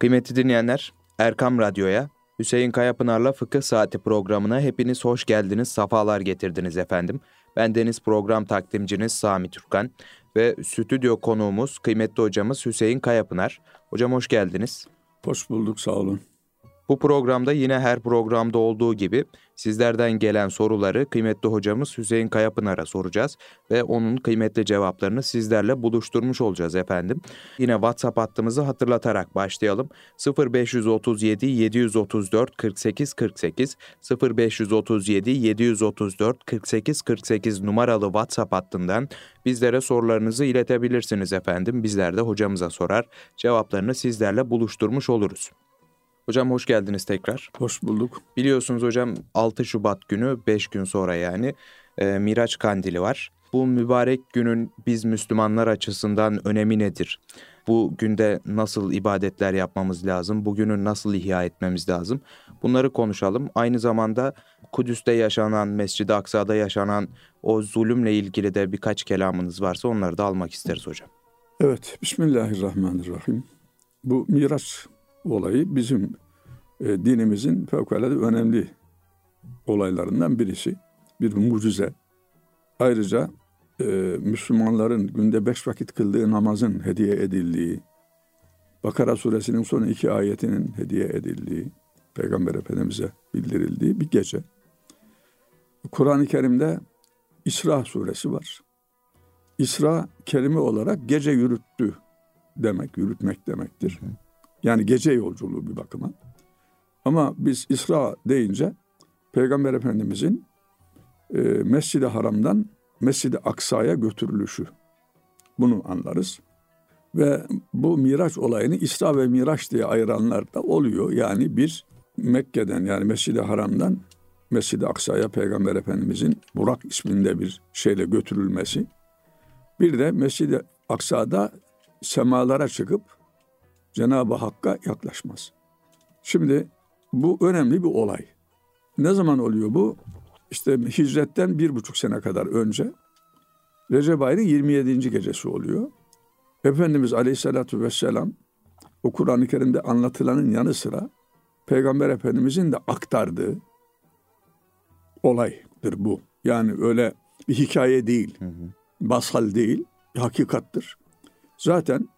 Kıymetli dinleyenler, Erkam Radyo'ya, Hüseyin Kayapınar'la Fıkıh Saati programına hepiniz hoş geldiniz, safalar getirdiniz efendim. Ben Deniz program takdimciniz Sami Türkan ve stüdyo konuğumuz kıymetli hocamız Hüseyin Kayapınar. Hocam hoş geldiniz. Hoş bulduk, sağ olun. Bu programda yine her programda olduğu gibi sizlerden gelen soruları kıymetli hocamız Hüseyin Kayapınar'a soracağız ve onun kıymetli cevaplarını sizlerle buluşturmuş olacağız efendim. Yine WhatsApp hattımızı hatırlatarak başlayalım. 0537 734 48 48 0537 734 48 48 numaralı WhatsApp hattından bizlere sorularınızı iletebilirsiniz efendim. Bizler de hocamıza sorar, cevaplarını sizlerle buluşturmuş oluruz. Hocam hoş geldiniz tekrar. Hoş bulduk. Biliyorsunuz hocam 6 Şubat günü 5 gün sonra yani e, Miraç Kandili var. Bu mübarek günün biz Müslümanlar açısından önemi nedir? Bu günde nasıl ibadetler yapmamız lazım? Bugünü nasıl ihya etmemiz lazım? Bunları konuşalım. Aynı zamanda Kudüs'te yaşanan, Mescid-i Aksa'da yaşanan o zulümle ilgili de birkaç kelamınız varsa onları da almak isteriz hocam. Evet, Bismillahirrahmanirrahim. Bu Miraç olayı bizim e, dinimizin fevkalade önemli olaylarından birisi. Bir mucize. Ayrıca e, Müslümanların günde beş vakit kıldığı namazın hediye edildiği, Bakara suresinin son iki ayetinin hediye edildiği, Peygamber Efendimiz'e bildirildiği bir gece. Kur'an-ı Kerim'de İsra suresi var. İsra kelime olarak gece yürüttü demek, yürütmek demektir. Hı. Yani gece yolculuğu bir bakıma. Ama biz İsra deyince Peygamber Efendimizin e, Mescid-i Haram'dan Mescid-i Aksa'ya götürülüşü. Bunu anlarız. Ve bu Miraç olayını İsra ve Miraç diye ayıranlar da oluyor. Yani bir Mekke'den yani Mescid-i Haram'dan Mescid-i Aksa'ya Peygamber Efendimizin Burak isminde bir şeyle götürülmesi. Bir de Mescid-i Aksa'da semalara çıkıp Cenab-ı Hakk'a yaklaşmaz. Şimdi bu önemli bir olay. Ne zaman oluyor bu? İşte hicretten bir buçuk sene kadar önce Recep ayının 27. gecesi oluyor. Efendimiz Aleyhisselatü Vesselam o Kur'an-ı Kerim'de anlatılanın yanı sıra Peygamber Efendimizin de aktardığı olaydır bu. Yani öyle bir hikaye değil, basal değil, hakikattır. Zaten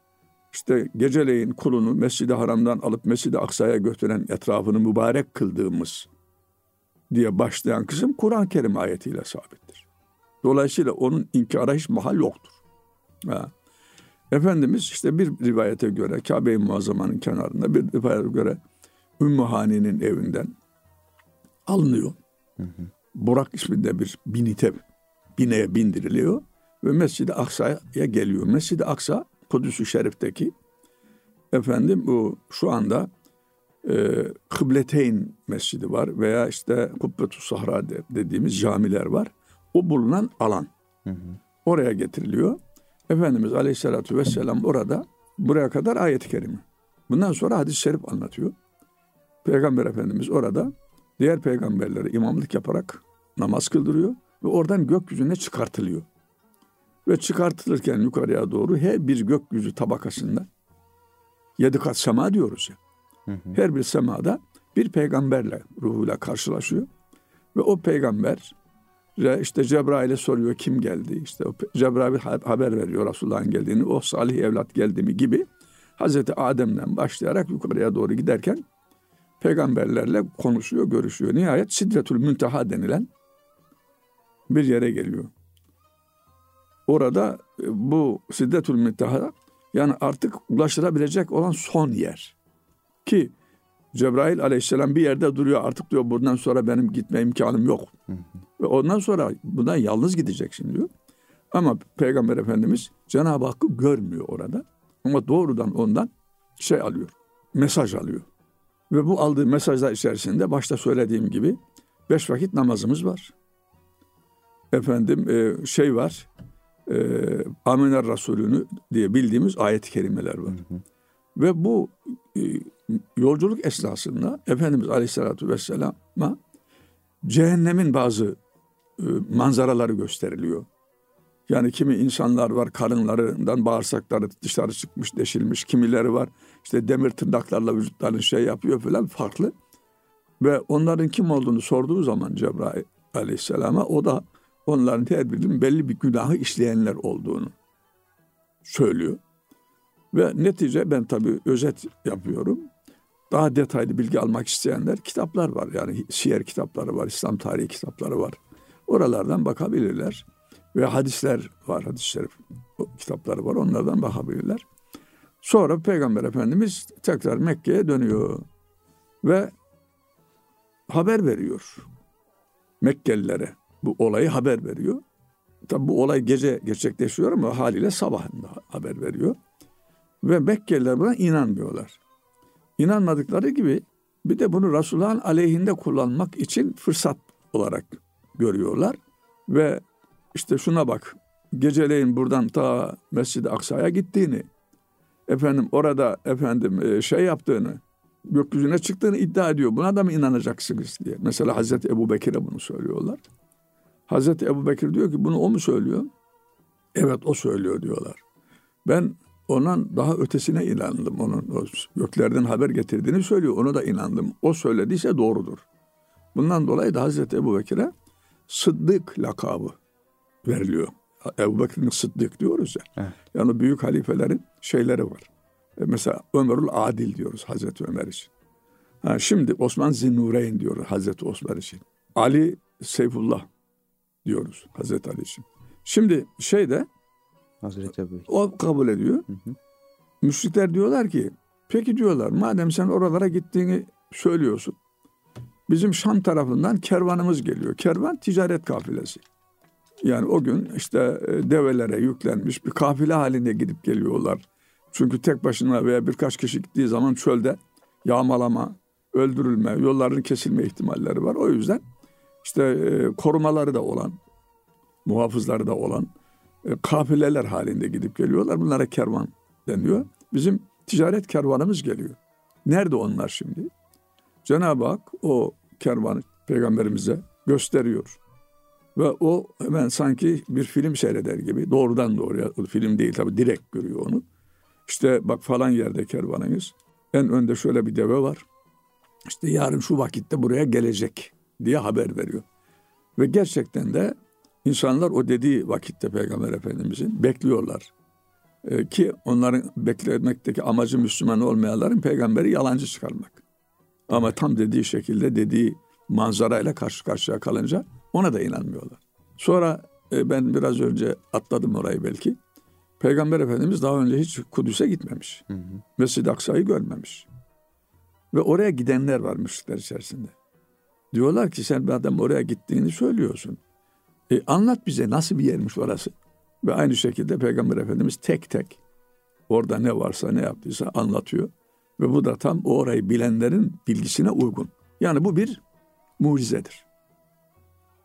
işte geceleyin kulunu Mescid-i Haram'dan alıp Mescid-i Aksa'ya götüren etrafını mübarek kıldığımız diye başlayan kısım Kur'an-ı Kerim ayetiyle sabittir. Dolayısıyla onun inkara hiç mahal yoktur. Ha. Efendimiz işte bir rivayete göre Kabe-i Muazzama'nın kenarında bir rivayete göre Ümmü Hani'nin evinden alınıyor. Hı hı. Burak isminde bir binite bineye bindiriliyor ve Mescid-i Aksa'ya geliyor. Mescid-i Aksa Kudüs-ü Şerif'teki efendim bu şu anda e, Kıbleteyn Mescidi var veya işte Kubbetu Sahra dediğimiz camiler var. O bulunan alan. Hı hı. Oraya getiriliyor. Efendimiz Aleyhisselatü Vesselam orada buraya kadar ayet-i kerime. Bundan sonra hadis-i şerif anlatıyor. Peygamber Efendimiz orada diğer peygamberlere imamlık yaparak namaz kıldırıyor ve oradan gökyüzüne çıkartılıyor ve çıkartılırken yukarıya doğru her bir gökyüzü tabakasında yedi kat sema diyoruz ya. Hı hı. Her bir semada bir peygamberle ruhuyla karşılaşıyor ve o peygamber işte Cebrail'e soruyor kim geldi? İşte o Cebrail haber veriyor Resulullah'ın geldiğini. O salih evlat geldi mi gibi. Hazreti Adem'den başlayarak yukarıya doğru giderken peygamberlerle konuşuyor, görüşüyor. Nihayet Sidretül Münteha denilen bir yere geliyor. Orada e, bu Siddetül Münteha'da yani artık ulaşılabilecek olan son yer. Ki Cebrail aleyhisselam bir yerde duruyor artık diyor bundan sonra benim gitme imkanım yok. Ve ondan sonra bundan yalnız gideceksin diyor. Ama Peygamber Efendimiz Cenab-ı Hakk'ı görmüyor orada. Ama doğrudan ondan şey alıyor. Mesaj alıyor. Ve bu aldığı mesajlar içerisinde başta söylediğim gibi beş vakit namazımız var. Efendim e, şey var e, Aminer Resulü'nü diye bildiğimiz ayet-i kerimeler var. Hı hı. Ve bu e, yolculuk esnasında Efendimiz Aleyhisselatü Vesselam'a cehennemin bazı e, manzaraları gösteriliyor. Yani kimi insanlar var karınlarından bağırsakları dışarı çıkmış, deşilmiş. Kimileri var işte demir tırnaklarla vücutlarını şey yapıyor falan farklı. Ve onların kim olduğunu sorduğu zaman Cebrail aleyhisselama o da onların her birinin belli bir günahı işleyenler olduğunu söylüyor. Ve netice ben tabii özet yapıyorum. Daha detaylı bilgi almak isteyenler kitaplar var. Yani siyer kitapları var, İslam tarihi kitapları var. Oralardan bakabilirler. Ve hadisler var, hadis şerif kitapları var. Onlardan bakabilirler. Sonra Peygamber Efendimiz tekrar Mekke'ye dönüyor. Ve haber veriyor. Mekkelilere bu olayı haber veriyor. Tabi bu olay gece gerçekleşiyor ama haliyle sabahında haber veriyor. Ve Mekkeliler buna inanmıyorlar. İnanmadıkları gibi bir de bunu Resulullah'ın aleyhinde kullanmak için fırsat olarak görüyorlar. Ve işte şuna bak geceleyin buradan ta Mescid-i Aksa'ya gittiğini, efendim orada efendim e, şey yaptığını, gökyüzüne çıktığını iddia ediyor. Buna da mı inanacaksınız diye. Mesela Hazreti Ebu Bekir'e bunu söylüyorlar. Hazreti Ebu Bekir diyor ki bunu o mu söylüyor? Evet o söylüyor diyorlar. Ben ondan daha ötesine inandım. Onun o göklerden haber getirdiğini söylüyor. Onu da inandım. O söylediyse doğrudur. Bundan dolayı da Hazreti Ebu Bekir'e Sıddık lakabı veriliyor. Ebu Bekir'in Sıddık diyoruz ya. Evet. Yani büyük halifelerin şeyleri var. E mesela Ömerül Adil diyoruz Hazreti Ömer için. Ha, şimdi Osman Zinnureyn diyoruz Hazreti Osman için. Ali Seyfullah diyoruz Hazreti Ali için. Şimdi şeyde Hazreti Ebu o kabul ediyor. Hı hı. Müşrikler diyorlar ki peki diyorlar madem sen oralara gittiğini söylüyorsun. Bizim Şam tarafından kervanımız geliyor. Kervan ticaret kafilesi. Yani o gün işte e, develere yüklenmiş bir kafile halinde gidip geliyorlar. Çünkü tek başına veya birkaç kişi gittiği zaman çölde yağmalama, öldürülme, yolların kesilme ihtimalleri var. O yüzden işte e, korumaları da olan, muhafızları da olan e, kafileler halinde gidip geliyorlar. Bunlara kervan deniyor. Bizim ticaret kervanımız geliyor. Nerede onlar şimdi? Cenab-ı Hak o kervanı peygamberimize gösteriyor. Ve o hemen sanki bir film seyreder gibi doğrudan doğruya film değil tabi direkt görüyor onu. İşte bak falan yerde kervanınız. En önde şöyle bir deve var. İşte yarın şu vakitte buraya gelecek diye haber veriyor. Ve gerçekten de insanlar o dediği vakitte Peygamber Efendimizin bekliyorlar. Ee, ki onların beklemekteki amacı Müslüman olmayanların peygamberi yalancı çıkarmak. Ama tam dediği şekilde dediği manzarayla karşı karşıya kalınca ona da inanmıyorlar. Sonra e, ben biraz önce atladım orayı belki. Peygamber Efendimiz daha önce hiç Kudüs'e gitmemiş. Mescid-i Aksa'yı görmemiş. Ve oraya gidenler var müşrikler içerisinde. Diyorlar ki sen adam oraya gittiğini söylüyorsun. E, anlat bize nasıl bir yermiş orası. Ve aynı şekilde Peygamber Efendimiz tek tek orada ne varsa ne yaptıysa anlatıyor. Ve bu da tam orayı bilenlerin bilgisine uygun. Yani bu bir mucizedir.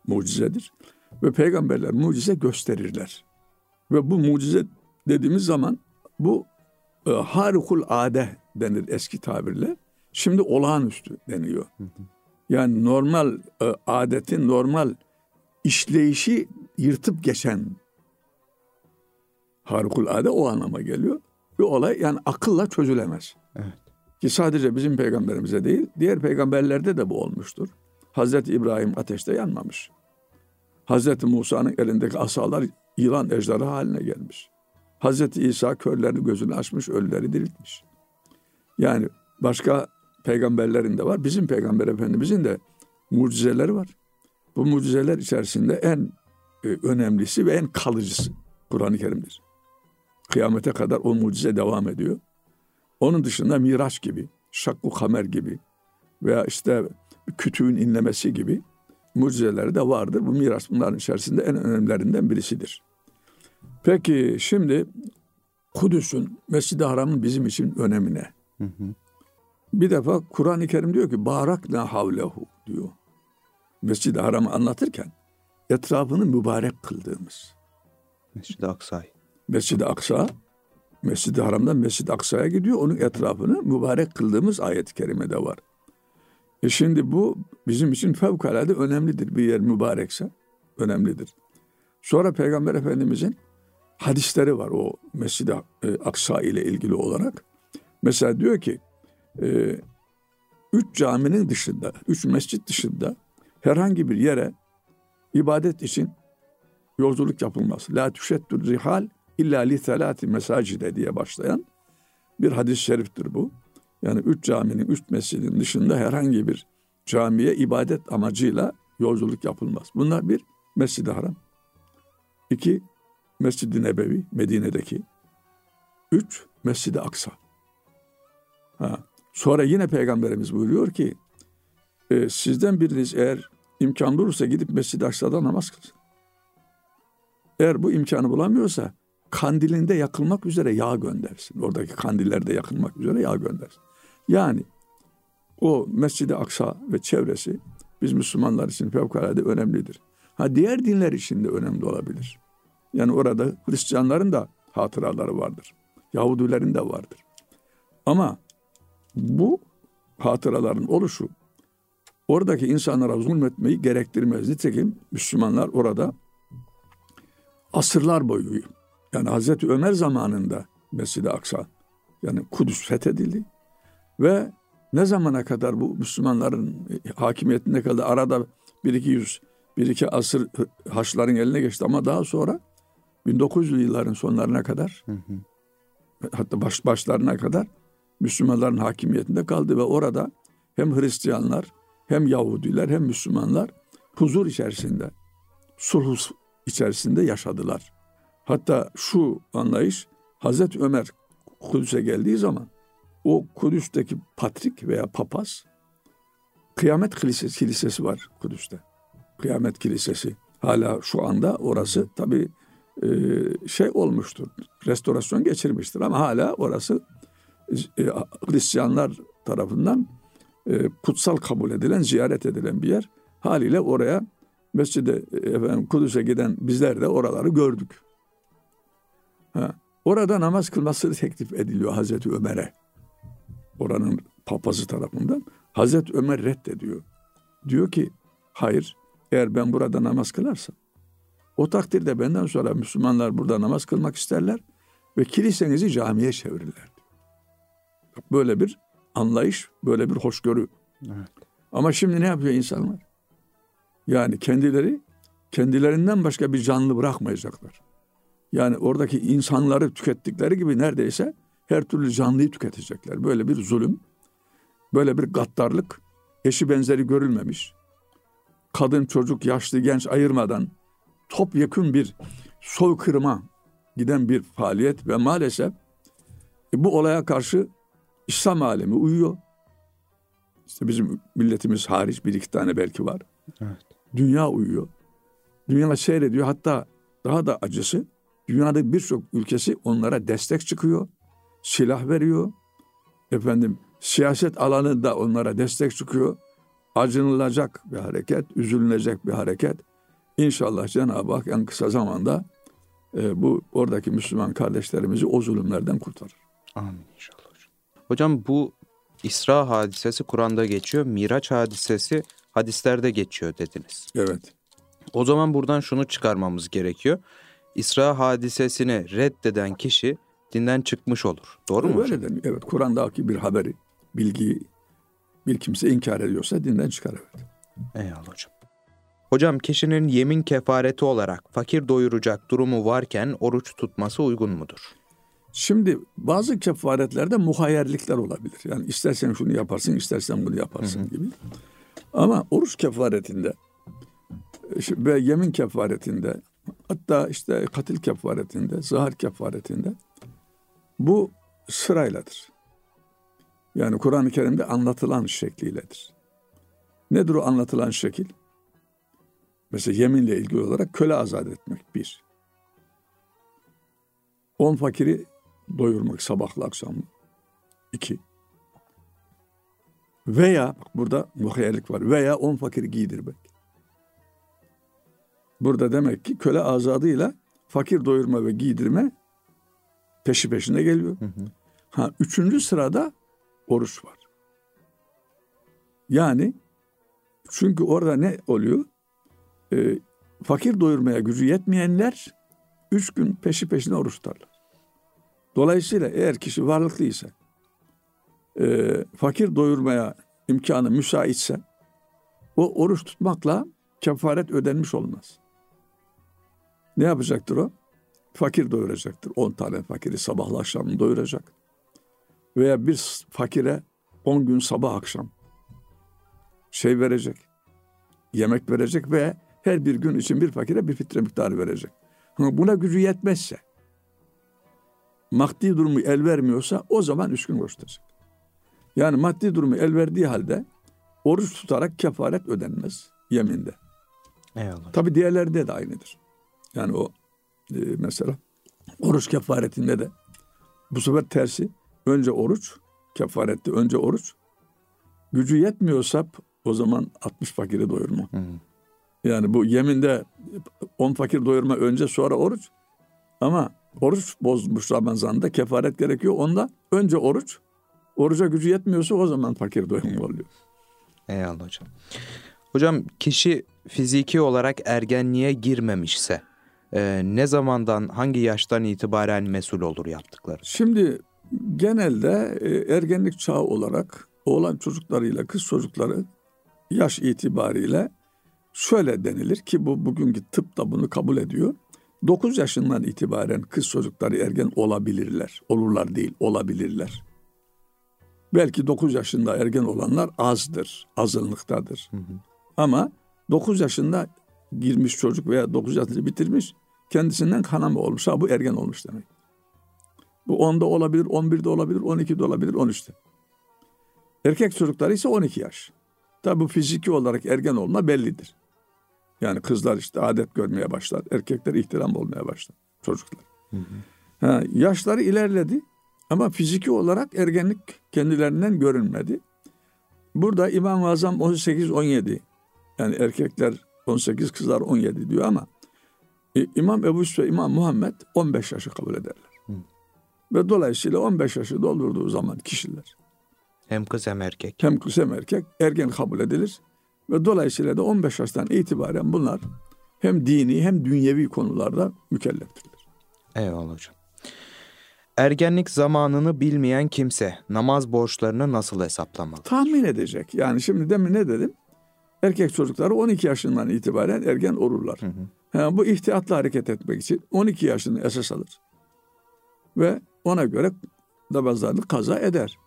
Mucizedir. Ve peygamberler mucize gösterirler. Ve bu mucize dediğimiz zaman bu e, harikul ade denir eski tabirle. Şimdi olağanüstü deniyor. Yani normal e, adetin normal işleyişi yırtıp geçen harikul ade o anlama geliyor. Bir olay yani akılla çözülemez. Evet. Ki sadece bizim peygamberimize değil, diğer peygamberlerde de bu olmuştur. Hazreti İbrahim ateşte yanmamış. Hazreti Musa'nın elindeki asalar yılan ejderha haline gelmiş. Hazreti İsa körlerini gözünü açmış, ölüleri diriltmiş. Yani başka peygamberlerin de var. Bizim peygamber efendimizin de mucizeleri var. Bu mucizeler içerisinde en e, önemlisi ve en kalıcısı Kur'an-ı Kerim'dir. Kıyamete kadar o mucize devam ediyor. Onun dışında Miraç gibi, Şakku Kamer gibi veya işte kütüğün inlemesi gibi mucizeleri de vardır. Bu miras bunların içerisinde en önemlilerinden birisidir. Peki şimdi Kudüs'ün, Mescid-i Haram'ın bizim için önemine. Hı hı. Bir defa Kur'an-ı Kerim diyor ki barak ne havlehu diyor. Mescid-i Haram'ı anlatırken etrafını mübarek kıldığımız. Mescid-i Aksa. Mescid-i Aksa Mescid-i Haram'dan Mescid-i Aksa'ya gidiyor. Onun etrafını mübarek kıldığımız ayet-i kerimede var. E şimdi bu bizim için fevkalade önemlidir. Bir yer mübarekse önemlidir. Sonra Peygamber Efendimizin hadisleri var o Mescid-i e, Aksa ile ilgili olarak. Mesela diyor ki e, üç caminin dışında, üç mescit dışında herhangi bir yere ibadet için yolculuk yapılmaz. La tüşettür rihal illa li telati mesacide diye başlayan bir hadis-i şeriftir bu. Yani üç caminin, üç mescidin dışında herhangi bir camiye ibadet amacıyla yolculuk yapılmaz. Bunlar bir, Mescid-i Haram. İki, Mescid-i Nebevi, Medine'deki. Üç, Mescid-i Aksa. Ha. Sonra yine Peygamberimiz buyuruyor ki, e, sizden biriniz eğer imkan bulursa gidip Mescid-i Aksa'da namaz kılsın. Eğer bu imkanı bulamıyorsa kandilinde yakılmak üzere yağ göndersin. Oradaki kandillerde yakılmak üzere yağ göndersin. Yani o Mescid-i Aksa ve çevresi biz Müslümanlar için fevkalade önemlidir. Ha diğer dinler için de önemli olabilir. Yani orada Hristiyanların da hatıraları vardır. Yahudilerin de vardır. Ama bu hatıraların oluşu oradaki insanlara zulmetmeyi gerektirmez. Nitekim Müslümanlar orada asırlar boyu yani Hazreti Ömer zamanında Mescid-i Aksa yani Kudüs fethedildi ve ne zamana kadar bu Müslümanların hakimiyetinde kaldı? Arada bir iki yüz, bir iki asır Haçların eline geçti ama daha sonra 1900'lü yılların sonlarına kadar hı hı. hatta baş, başlarına kadar Müslümanların hakimiyetinde kaldı ve orada hem Hristiyanlar hem Yahudiler hem Müslümanlar huzur içerisinde, sulh içerisinde yaşadılar. Hatta şu anlayış Hazreti Ömer Kudüs'e geldiği zaman o Kudüs'teki patrik veya papaz Kıyamet Kilisesi, kilisesi var Kudüs'te. Kıyamet Kilisesi. Hala şu anda orası tabi e, şey olmuştur. Restorasyon geçirmiştir ama hala orası e, Hristiyanlar tarafından e, kutsal kabul edilen, ziyaret edilen bir yer. Haliyle oraya Mescid-i efendim, Kudüs'e giden bizler de oraları gördük. Ha, orada namaz kılması teklif ediliyor Hazreti Ömer'e oranın papazı tarafından Hazreti Ömer reddediyor. Diyor ki hayır eğer ben burada namaz kılarsam o takdirde benden sonra Müslümanlar burada namaz kılmak isterler ve kilisenizi camiye çevirirler. Böyle bir anlayış, böyle bir hoşgörü. Evet. Ama şimdi ne yapıyor insanlar? Yani kendileri kendilerinden başka bir canlı bırakmayacaklar. Yani oradaki insanları tükettikleri gibi neredeyse her türlü canlıyı tüketecekler. Böyle bir zulüm, böyle bir gaddarlık, eşi benzeri görülmemiş. Kadın, çocuk, yaşlı, genç ayırmadan topyekun bir soykırıma giden bir faaliyet ve maalesef e, bu olaya karşı İslam alemi uyuyor. İşte bizim milletimiz hariç bir iki tane belki var. Evet. Dünya uyuyor. Dünya seyrediyor. Hatta daha da acısı dünyada birçok ülkesi onlara destek çıkıyor silah veriyor. Efendim siyaset alanında onlara destek çıkıyor. Acınılacak bir hareket, üzülünecek bir hareket. İnşallah Cenab-ı Hak en kısa zamanda e, bu oradaki Müslüman kardeşlerimizi o zulümlerden kurtarır. Amin inşallah hocam. Bu İsra hadisesi Kur'an'da geçiyor. Miraç hadisesi hadislerde geçiyor dediniz. Evet. O zaman buradan şunu çıkarmamız gerekiyor. İsra hadisesini reddeden kişi dinden çıkmış olur. Doğru mu? Öyle deniyor. Evet. Kur'an'daki bir haberi, bilgiyi bir kimse inkar ediyorsa dinden çıkar evet. Eyvallah hocam. Hocam kişinin yemin kefareti olarak fakir doyuracak durumu varken oruç tutması uygun mudur? Şimdi bazı kefaretlerde muhayyerlikler olabilir. Yani istersen şunu yaparsın, istersen bunu yaparsın hı hı. gibi. Ama oruç kefaretinde ve yemin kefaretinde hatta işte katil kefaretinde, zahar kefaretinde bu sırayladır. Yani Kur'an-ı Kerim'de anlatılan şekliyledir. Nedir o anlatılan şekil? Mesela yeminle ilgili olarak köle azat etmek bir. On fakiri doyurmak sabahlı akşamlı. İki. Veya burada muhayyerlik var. Veya on fakiri giydirmek. Burada demek ki köle azadıyla fakir doyurma ve giydirme peşi peşine geliyor. Hı hı. Ha üçüncü sırada oruç var. Yani çünkü orada ne oluyor? Ee, fakir doyurmaya gücü yetmeyenler üç gün peşi peşine oruç tutarlar. Dolayısıyla eğer kişi varlıklıysa, e, fakir doyurmaya imkanı müsaitse, o oruç tutmakla kefaret ödenmiş olmaz. Ne yapacaktır o? Fakir doyuracaktır. 10 tane fakiri sabahla akşam doyuracak. Veya bir fakire 10 gün sabah akşam şey verecek. Yemek verecek ve her bir gün için bir fakire bir fitre miktarı verecek. Buna gücü yetmezse, maddi durumu el vermiyorsa o zaman üç gün oruç tutacak. Yani maddi durumu el verdiği halde oruç tutarak kefaret ödenmez yeminde. Eyvallah. Tabi diğerlerde de aynıdır. Yani o e, mesela oruç kefaretinde de bu sefer tersi önce oruç kefarette önce oruç gücü yetmiyorsa o zaman 60 fakiri doyurma. Hı. Yani bu yeminde 10 fakir doyurma önce sonra oruç. Ama oruç bozmuş Ramazan'da kefaret gerekiyor. Onda önce oruç. Oruca gücü yetmiyorsa o zaman fakir doyurma oluyor. Eyvallah hocam. Hocam kişi fiziki olarak ergenliğe girmemişse e, ne zamandan hangi yaştan itibaren mesul olur yaptıkları? Şimdi genelde e, ergenlik çağı olarak oğlan çocuklarıyla kız çocukları yaş itibariyle şöyle denilir ki bu bugünkü tıp da bunu kabul ediyor. 9 yaşından itibaren kız çocukları ergen olabilirler. Olurlar değil, olabilirler. Belki 9 yaşında ergen olanlar azdır, azınlıktadır. Hı hı. Ama 9 yaşında girmiş çocuk veya 9 yaşında bitirmiş kendisinden kanama olmuş. Ha bu ergen olmuş demek. Bu 10'da olabilir, 11'de olabilir, 12'de olabilir, 13'te. Erkek çocukları ise 12 yaş. Tabi bu fiziki olarak ergen olma bellidir. Yani kızlar işte adet görmeye başlar. Erkekler ihtiram olmaya başlar. Çocuklar. Hı hı. Ha, yaşları ilerledi ama fiziki olarak ergenlik kendilerinden görünmedi. Burada İmam-ı Azam 18-17 yani erkekler 18 kızlar 17 diyor ama e, İmam Ebu Yusuf ve İmam Muhammed 15 yaşı kabul ederler. Hı. Ve dolayısıyla 15 yaşı doldurduğu zaman kişiler Hem kız hem erkek. hem kız hem erkek ergen kabul edilir. Ve dolayısıyla da 15 yaştan itibaren bunlar hem dini hem dünyevi konularda mükelleftirler. Eyvallah hocam. Ergenlik zamanını bilmeyen kimse namaz borçlarını nasıl hesaplamalı? Tahmin edecek. Yani şimdi demin ne dedim? Erkek çocukları 12 yaşından itibaren ergen olurlar. Hı hı. Ha, bu ihtiyatla hareket etmek için 12 yaşını esas alır. Ve ona göre namazlarını kaza eder.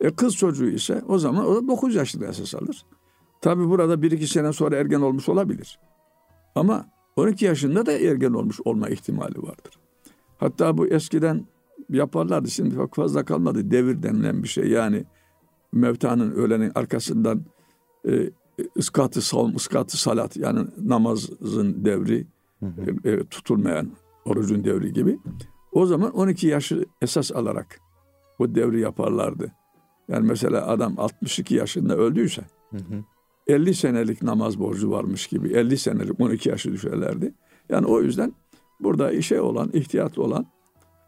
E kız çocuğu ise o zaman o da 9 yaşında esas alır. Tabi burada 1-2 sene sonra ergen olmuş olabilir. Ama 12 yaşında da ergen olmuş olma ihtimali vardır. Hatta bu eskiden yaparlardı. Şimdi çok fazla kalmadı. Devir denilen bir şey. Yani mevtanın öğlenin arkasından e, ıskatı savun, ıskatı salat yani namazın devri Hı hı. e, e, tutulmayan orucun devri gibi. O zaman 12 yaşı esas alarak bu devri yaparlardı. Yani mesela adam 62 yaşında öldüyse Hı hı. 50 senelik namaz borcu varmış gibi 50 senelik 12 yaşı düşerlerdi. Yani o yüzden burada işe olan, ihtiyatlı olan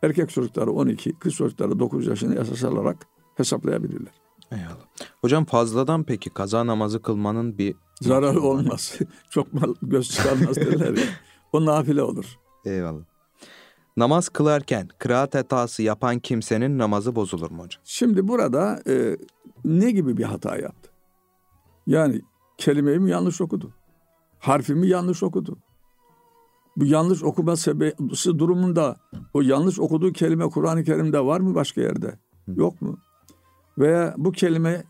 erkek çocukları 12, kız çocukları 9 yaşını esas alarak hesaplayabilirler. Eyvallah. Hocam fazladan peki kaza namazı kılmanın bir Zararı olmaz. Çok mal göz çıkarmaz derler ya. O nafile olur. Eyvallah. Namaz kılarken kıraat hatası yapan kimsenin namazı bozulur mu hocam? Şimdi burada e, ne gibi bir hata yaptı? Yani kelimeyi mi yanlış okudu? Harfimi yanlış okudu? Bu yanlış okuma sebebisi durumunda o yanlış okuduğu kelime Kur'an-ı Kerim'de var mı başka yerde? Yok mu? Veya bu kelime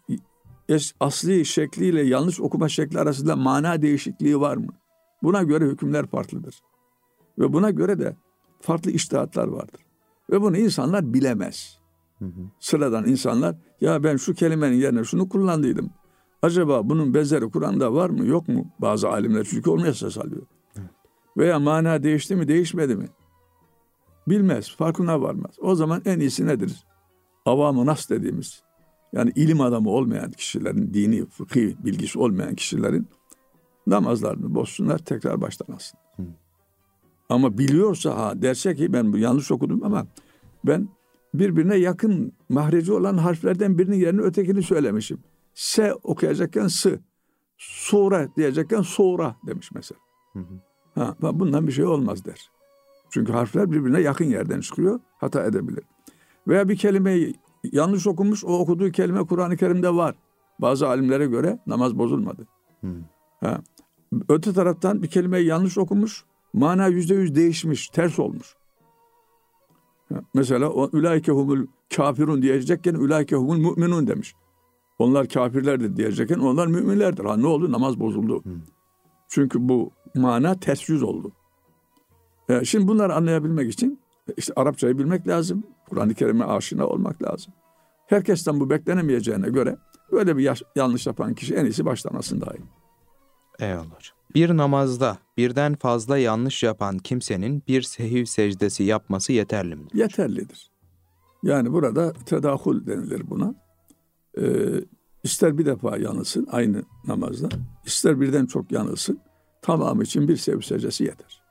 es- asli şekliyle yanlış okuma şekli arasında mana değişikliği var mı? Buna göre hükümler farklıdır. Ve buna göre de farklı iştihatlar vardır. Ve bunu insanlar bilemez. Hı hı. Sıradan insanlar ya ben şu kelimenin yerine şunu kullandıydım. Acaba bunun benzeri Kur'an'da var mı yok mu? Bazı alimler çünkü onu esas alıyor. Veya mana değişti mi değişmedi mi? Bilmez, farkına varmaz. O zaman en iyisi nedir? Avamı nas dediğimiz yani ilim adamı olmayan kişilerin, dini, fıkhi bilgisi olmayan kişilerin namazlarını bozsunlar tekrar baştan alsın. Hı. Ama biliyorsa ha derse ki ben bu yanlış okudum ama ben birbirine yakın mahreci olan harflerden birinin yerine ötekini söylemişim. S okuyacakken sı, sure diyecekken sonra demiş mesela. Hı hı. Ha, bundan bir şey olmaz der. Çünkü harfler birbirine yakın yerden çıkıyor. Hata edebilir. Veya bir kelimeyi yanlış okumuş. O okuduğu kelime Kur'an-ı Kerim'de var. Bazı alimlere göre namaz bozulmadı. Hmm. Ha. Öte taraftan bir kelimeyi yanlış okumuş. Mana yüzde yüz değişmiş. Ters olmuş. Ha. Mesela o ülaike humul kafirun diyecekken ülaike humul müminun demiş. Onlar kafirlerdir diyecekken onlar müminlerdir. Ha ne oldu? Namaz bozuldu. Hmm. Çünkü bu mana ters yüz oldu. E, şimdi bunları anlayabilmek için işte Arapçayı bilmek lazım. Kur'an-ı Kerim'e aşina olmak lazım. Herkesten bu beklenemeyeceğine göre böyle bir yaş- yanlış yapan kişi en iyisi başlamasın daha iyi. Eyvallah hocam. Bir namazda birden fazla yanlış yapan kimsenin bir sehiv secdesi yapması yeterli mi? Yeterlidir. Yani burada tedahul denilir buna. Ee, ister bir defa yanılsın aynı namazda, ister birden çok yanılsın. Tamamı için bir sehiv secdesi yeter.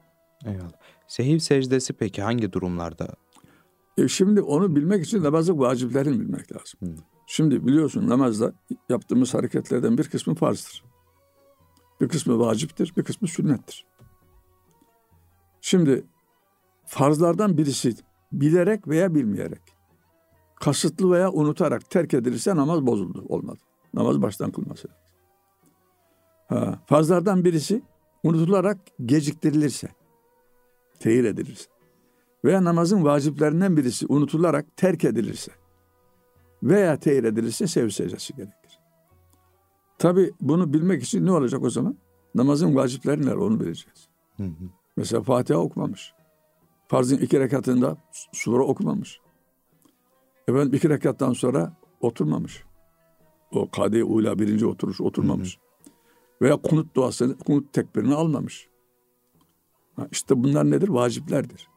Eyvallah. Sehiv secdesi peki hangi durumlarda? E şimdi onu bilmek için namazın vaciplerini bilmek lazım. Hmm. Şimdi biliyorsun namazda yaptığımız hareketlerden bir kısmı farzdır. Bir kısmı vaciptir, bir kısmı sünnettir. Şimdi farzlardan birisi bilerek veya bilmeyerek, kasıtlı veya unutarak terk edilirse namaz bozuldu, olmadı. Namaz baştan kılması lazım. Ha, farzlardan birisi unutularak geciktirilirse, tehir edilirse veya namazın vaciplerinden birisi unutularak terk edilirse veya tehir edilirse sev secdesi gerekir. Tabi bunu bilmek için ne olacak o zaman? Namazın vacipleri neler onu bileceğiz. Hı hı. Mesela Fatiha okumamış. Farzın iki rekatında sure okumamış. Efendim iki rekattan sonra oturmamış. O kade ula birinci oturuş oturmamış. Hı hı. Veya kunut duasını, kunut tekbirini almamış. Ha, işte bunlar nedir? Vaciplerdir.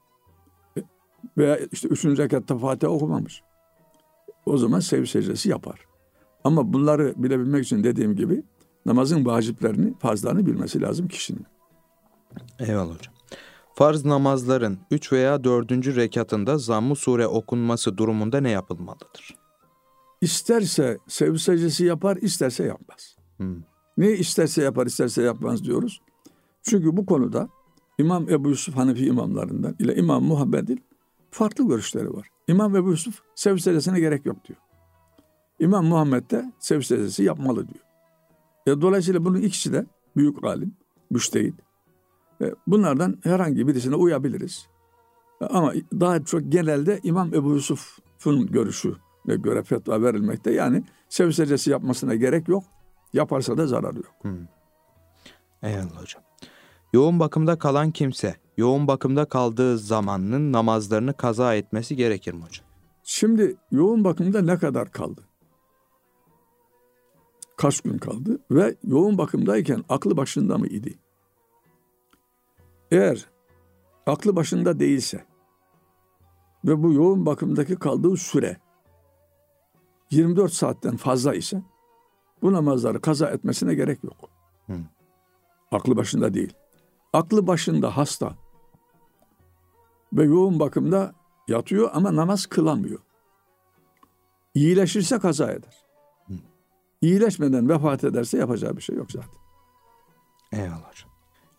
Veya işte üçüncü rekatta Fatiha okumamış. O zaman sev secdesi yapar. Ama bunları bilebilmek için dediğim gibi namazın vaciplerini, farzlarını bilmesi lazım kişinin. Eyvallah hocam. Farz namazların 3 veya 4. rekatında zamm sure okunması durumunda ne yapılmalıdır? İsterse sev secdesi yapar, isterse yapmaz. Hmm. Ne isterse yapar, isterse yapmaz diyoruz. Çünkü bu konuda İmam Ebu Yusuf Hanefi imamlarından ile İmam Muhammed'in farklı görüşleri var. İmam Ebu Yusuf sev secdesine gerek yok diyor. İmam Muhammed de sev secdesi yapmalı diyor. E, dolayısıyla bunun ikisi de büyük alim, müştehit. E, bunlardan herhangi birisine uyabiliriz. E, ama daha çok genelde İmam Ebu Yusuf'un görüşü göre fetva verilmekte. Yani sev secdesi yapmasına gerek yok. Yaparsa da zararı yok. Hmm. Eyvallah hocam. Yoğun bakımda kalan kimse, yoğun bakımda kaldığı zamanın namazlarını kaza etmesi gerekir mi hocam? Şimdi yoğun bakımda ne kadar kaldı? Kaç gün kaldı? Ve yoğun bakımdayken aklı başında mı idi? Eğer aklı başında değilse ve bu yoğun bakımdaki kaldığı süre 24 saatten fazla ise bu namazları kaza etmesine gerek yok. Hı. Aklı başında değil aklı başında hasta ve yoğun bakımda yatıyor ama namaz kılamıyor. İyileşirse kaza eder. İyileşmeden vefat ederse yapacağı bir şey yok zaten. Eyvallah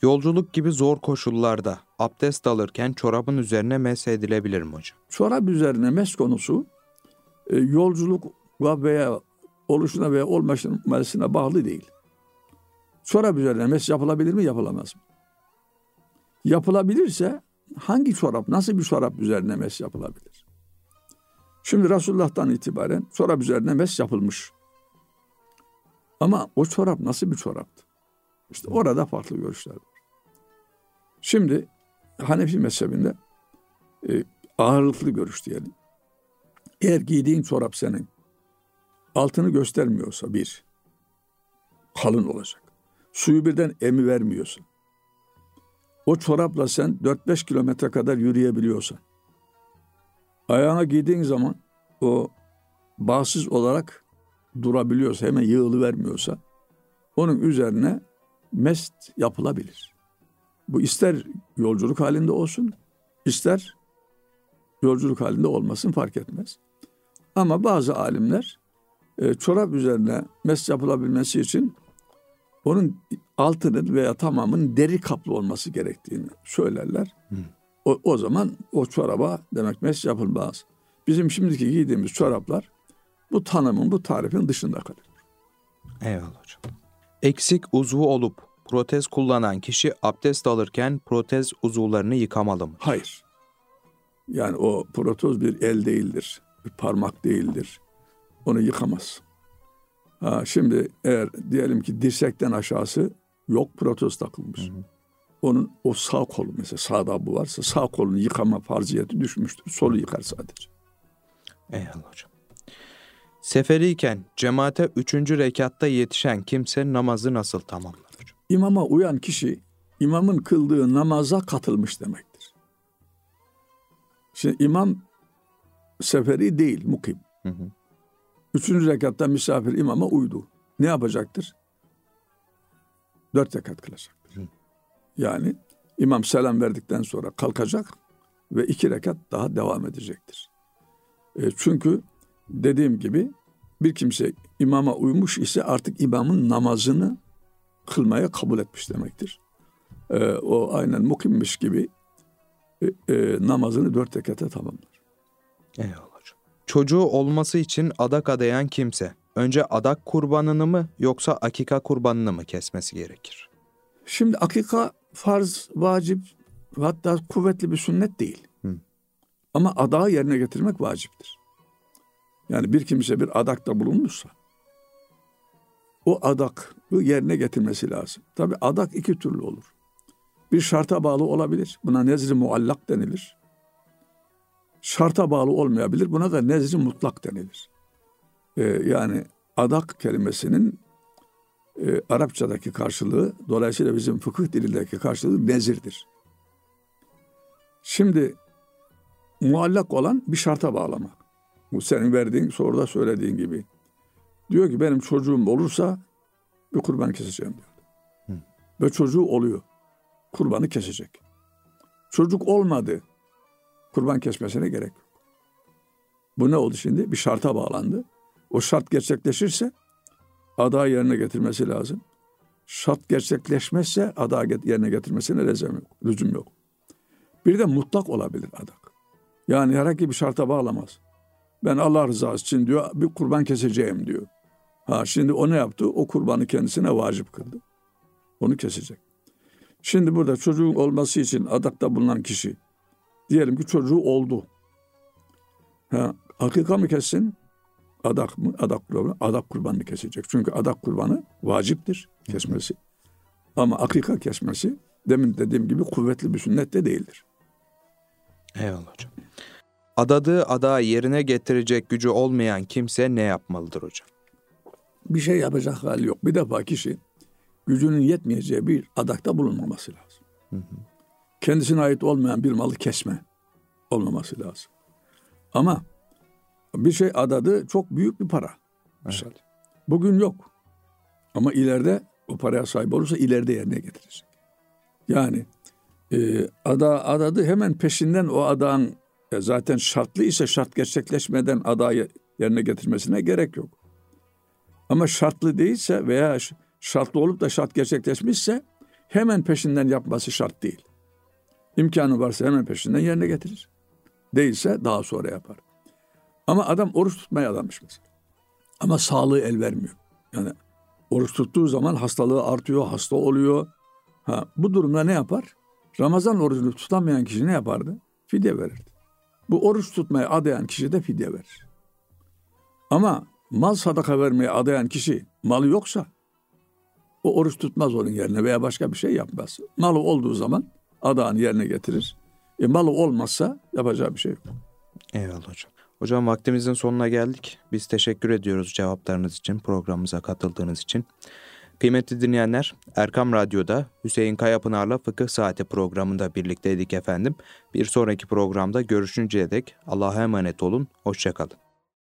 Yolculuk gibi zor koşullarda abdest alırken çorabın üzerine mes edilebilir mi hocam? Çorap üzerine mes konusu e, yolculuk veya oluşuna veya olmasına bağlı değil. Çorap üzerine mes yapılabilir mi yapılamaz mı? yapılabilirse hangi çorap, nasıl bir çorap üzerine mes yapılabilir? Şimdi Resulullah'tan itibaren çorap üzerine mes yapılmış. Ama o çorap nasıl bir çoraptı? İşte orada farklı görüşler var. Şimdi Hanefi mezhebinde e, ağırlıklı görüş diyelim. Eğer giydiğin çorap senin altını göstermiyorsa bir, kalın olacak. Suyu birden emi vermiyorsa, o çorapla sen 4-5 kilometre kadar yürüyebiliyorsan, ayağına giydiğin zaman o bağsız olarak durabiliyorsa, hemen yığılı vermiyorsa, onun üzerine mest yapılabilir. Bu ister yolculuk halinde olsun, ister yolculuk halinde olmasın fark etmez. Ama bazı alimler e, çorap üzerine mest yapılabilmesi için onun altının veya tamamının deri kaplı olması gerektiğini söylerler. O, o zaman o çoraba demek mes yapılmaz. Bizim şimdiki giydiğimiz çoraplar bu tanımın, bu tarifin dışında kalır. Eyvallah hocam. Eksik uzvu olup protez kullanan kişi abdest alırken protez uzuvlarını yıkamalı mı? Hayır. Yani o protez bir el değildir, bir parmak değildir. Onu yıkamaz. Ha, şimdi eğer diyelim ki dirsekten aşağısı yok protez takılmış. Hı hı. Onun o sağ kolu mesela sağda bu varsa sağ kolunu yıkama farziyeti düşmüştür. Solu yıkar sadece. Eyvallah hocam. Seferiyken cemaate üçüncü rekatta yetişen kimse namazı nasıl tamamlar? İmama uyan kişi imamın kıldığı namaza katılmış demektir. Şimdi imam seferi değil mukim. Hı hı. Üçüncü rekatta misafir imama uydu. Ne yapacaktır? Dört rekat kılacaktır. Hı. Yani imam selam verdikten sonra kalkacak ve iki rekat daha devam edecektir. E, çünkü dediğim gibi bir kimse imama uymuş ise artık imamın namazını kılmaya kabul etmiş demektir. E, o aynen mukimmiş gibi e, e, namazını dört rekate tamamlar. Eyvallah. Çocuğu olması için adak adayan kimse önce adak kurbanını mı yoksa akika kurbanını mı kesmesi gerekir? Şimdi akika farz, vacip hatta kuvvetli bir sünnet değil. Hı. Ama adağı yerine getirmek vaciptir. Yani bir kimse bir adakta bulunmuşsa o adak yerine getirmesi lazım. Tabi adak iki türlü olur. Bir şarta bağlı olabilir. Buna nezri muallak denilir. Şarta bağlı olmayabilir. Buna da nezri mutlak denilir. Ee, yani adak kelimesinin e, Arapçadaki karşılığı, dolayısıyla bizim fıkıh dilindeki karşılığı nezirdir. Şimdi muallak olan bir şarta bağlamak. Bu senin verdiğin soruda söylediğin gibi. Diyor ki benim çocuğum olursa bir kurban keseceğim diyor. Hı. Ve çocuğu oluyor. Kurbanı kesecek. Çocuk olmadı. Kurban kesmesine gerek yok. Bu ne oldu şimdi? Bir şarta bağlandı. O şart gerçekleşirse ada yerine getirmesi lazım. Şart gerçekleşmezse ada yerine getirmesine lezem yok, lüzum yok. Bir de mutlak olabilir adak. Yani herhangi bir şarta bağlamaz. Ben Allah rızası için diyor bir kurban keseceğim diyor. Ha şimdi o ne yaptı? O kurbanı kendisine vacip kıldı. Onu kesecek. Şimdi burada çocuğun olması için adakta bulunan kişi diyelim ki çocuğu oldu. Ha, hakika mı kessin? Adak mı? Adak kurbanı. Adak kurbanını kesecek. Çünkü adak kurbanı vaciptir kesmesi. Ama akika kesmesi demin dediğim gibi kuvvetli bir sünnet de değildir. Eyvallah hocam. Adadığı ada yerine getirecek gücü olmayan kimse ne yapmalıdır hocam? Bir şey yapacak hali yok. Bir defa kişi gücünün yetmeyeceği bir adakta bulunmaması lazım. Hı hı. Kendisine ait olmayan bir malı kesme olmaması lazım. Ama bir şey adadı çok büyük bir para. Evet. Bugün yok. Ama ileride o paraya sahip olursa ileride yerine getirecek. Yani e, ada adadı hemen peşinden o adağın e zaten şartlı ise şart gerçekleşmeden adayı yerine getirmesine gerek yok. Ama şartlı değilse veya şartlı olup da şart gerçekleşmişse hemen peşinden yapması şart değil. İmkanı varsa hemen peşinden yerine getirir. Değilse daha sonra yapar. Ama adam oruç tutmaya adamış mesela. Ama sağlığı el vermiyor. Yani oruç tuttuğu zaman hastalığı artıyor, hasta oluyor. Ha, bu durumda ne yapar? Ramazan orucunu tutamayan kişi ne yapardı? Fidye verirdi. Bu oruç tutmaya adayan kişi de fidye verir. Ama mal sadaka vermeye adayan kişi malı yoksa o oruç tutmaz onun yerine veya başka bir şey yapmaz. Malı olduğu zaman adağını yerine getirir. E, malı olmazsa yapacağı bir şey yok. Eyvallah hocam. Hocam vaktimizin sonuna geldik. Biz teşekkür ediyoruz cevaplarınız için, programımıza katıldığınız için. Kıymetli dinleyenler, Erkam Radyo'da Hüseyin Kayapınar'la Fıkıh Saati programında birlikteydik efendim. Bir sonraki programda görüşünceye dek Allah'a emanet olun, hoşçakalın.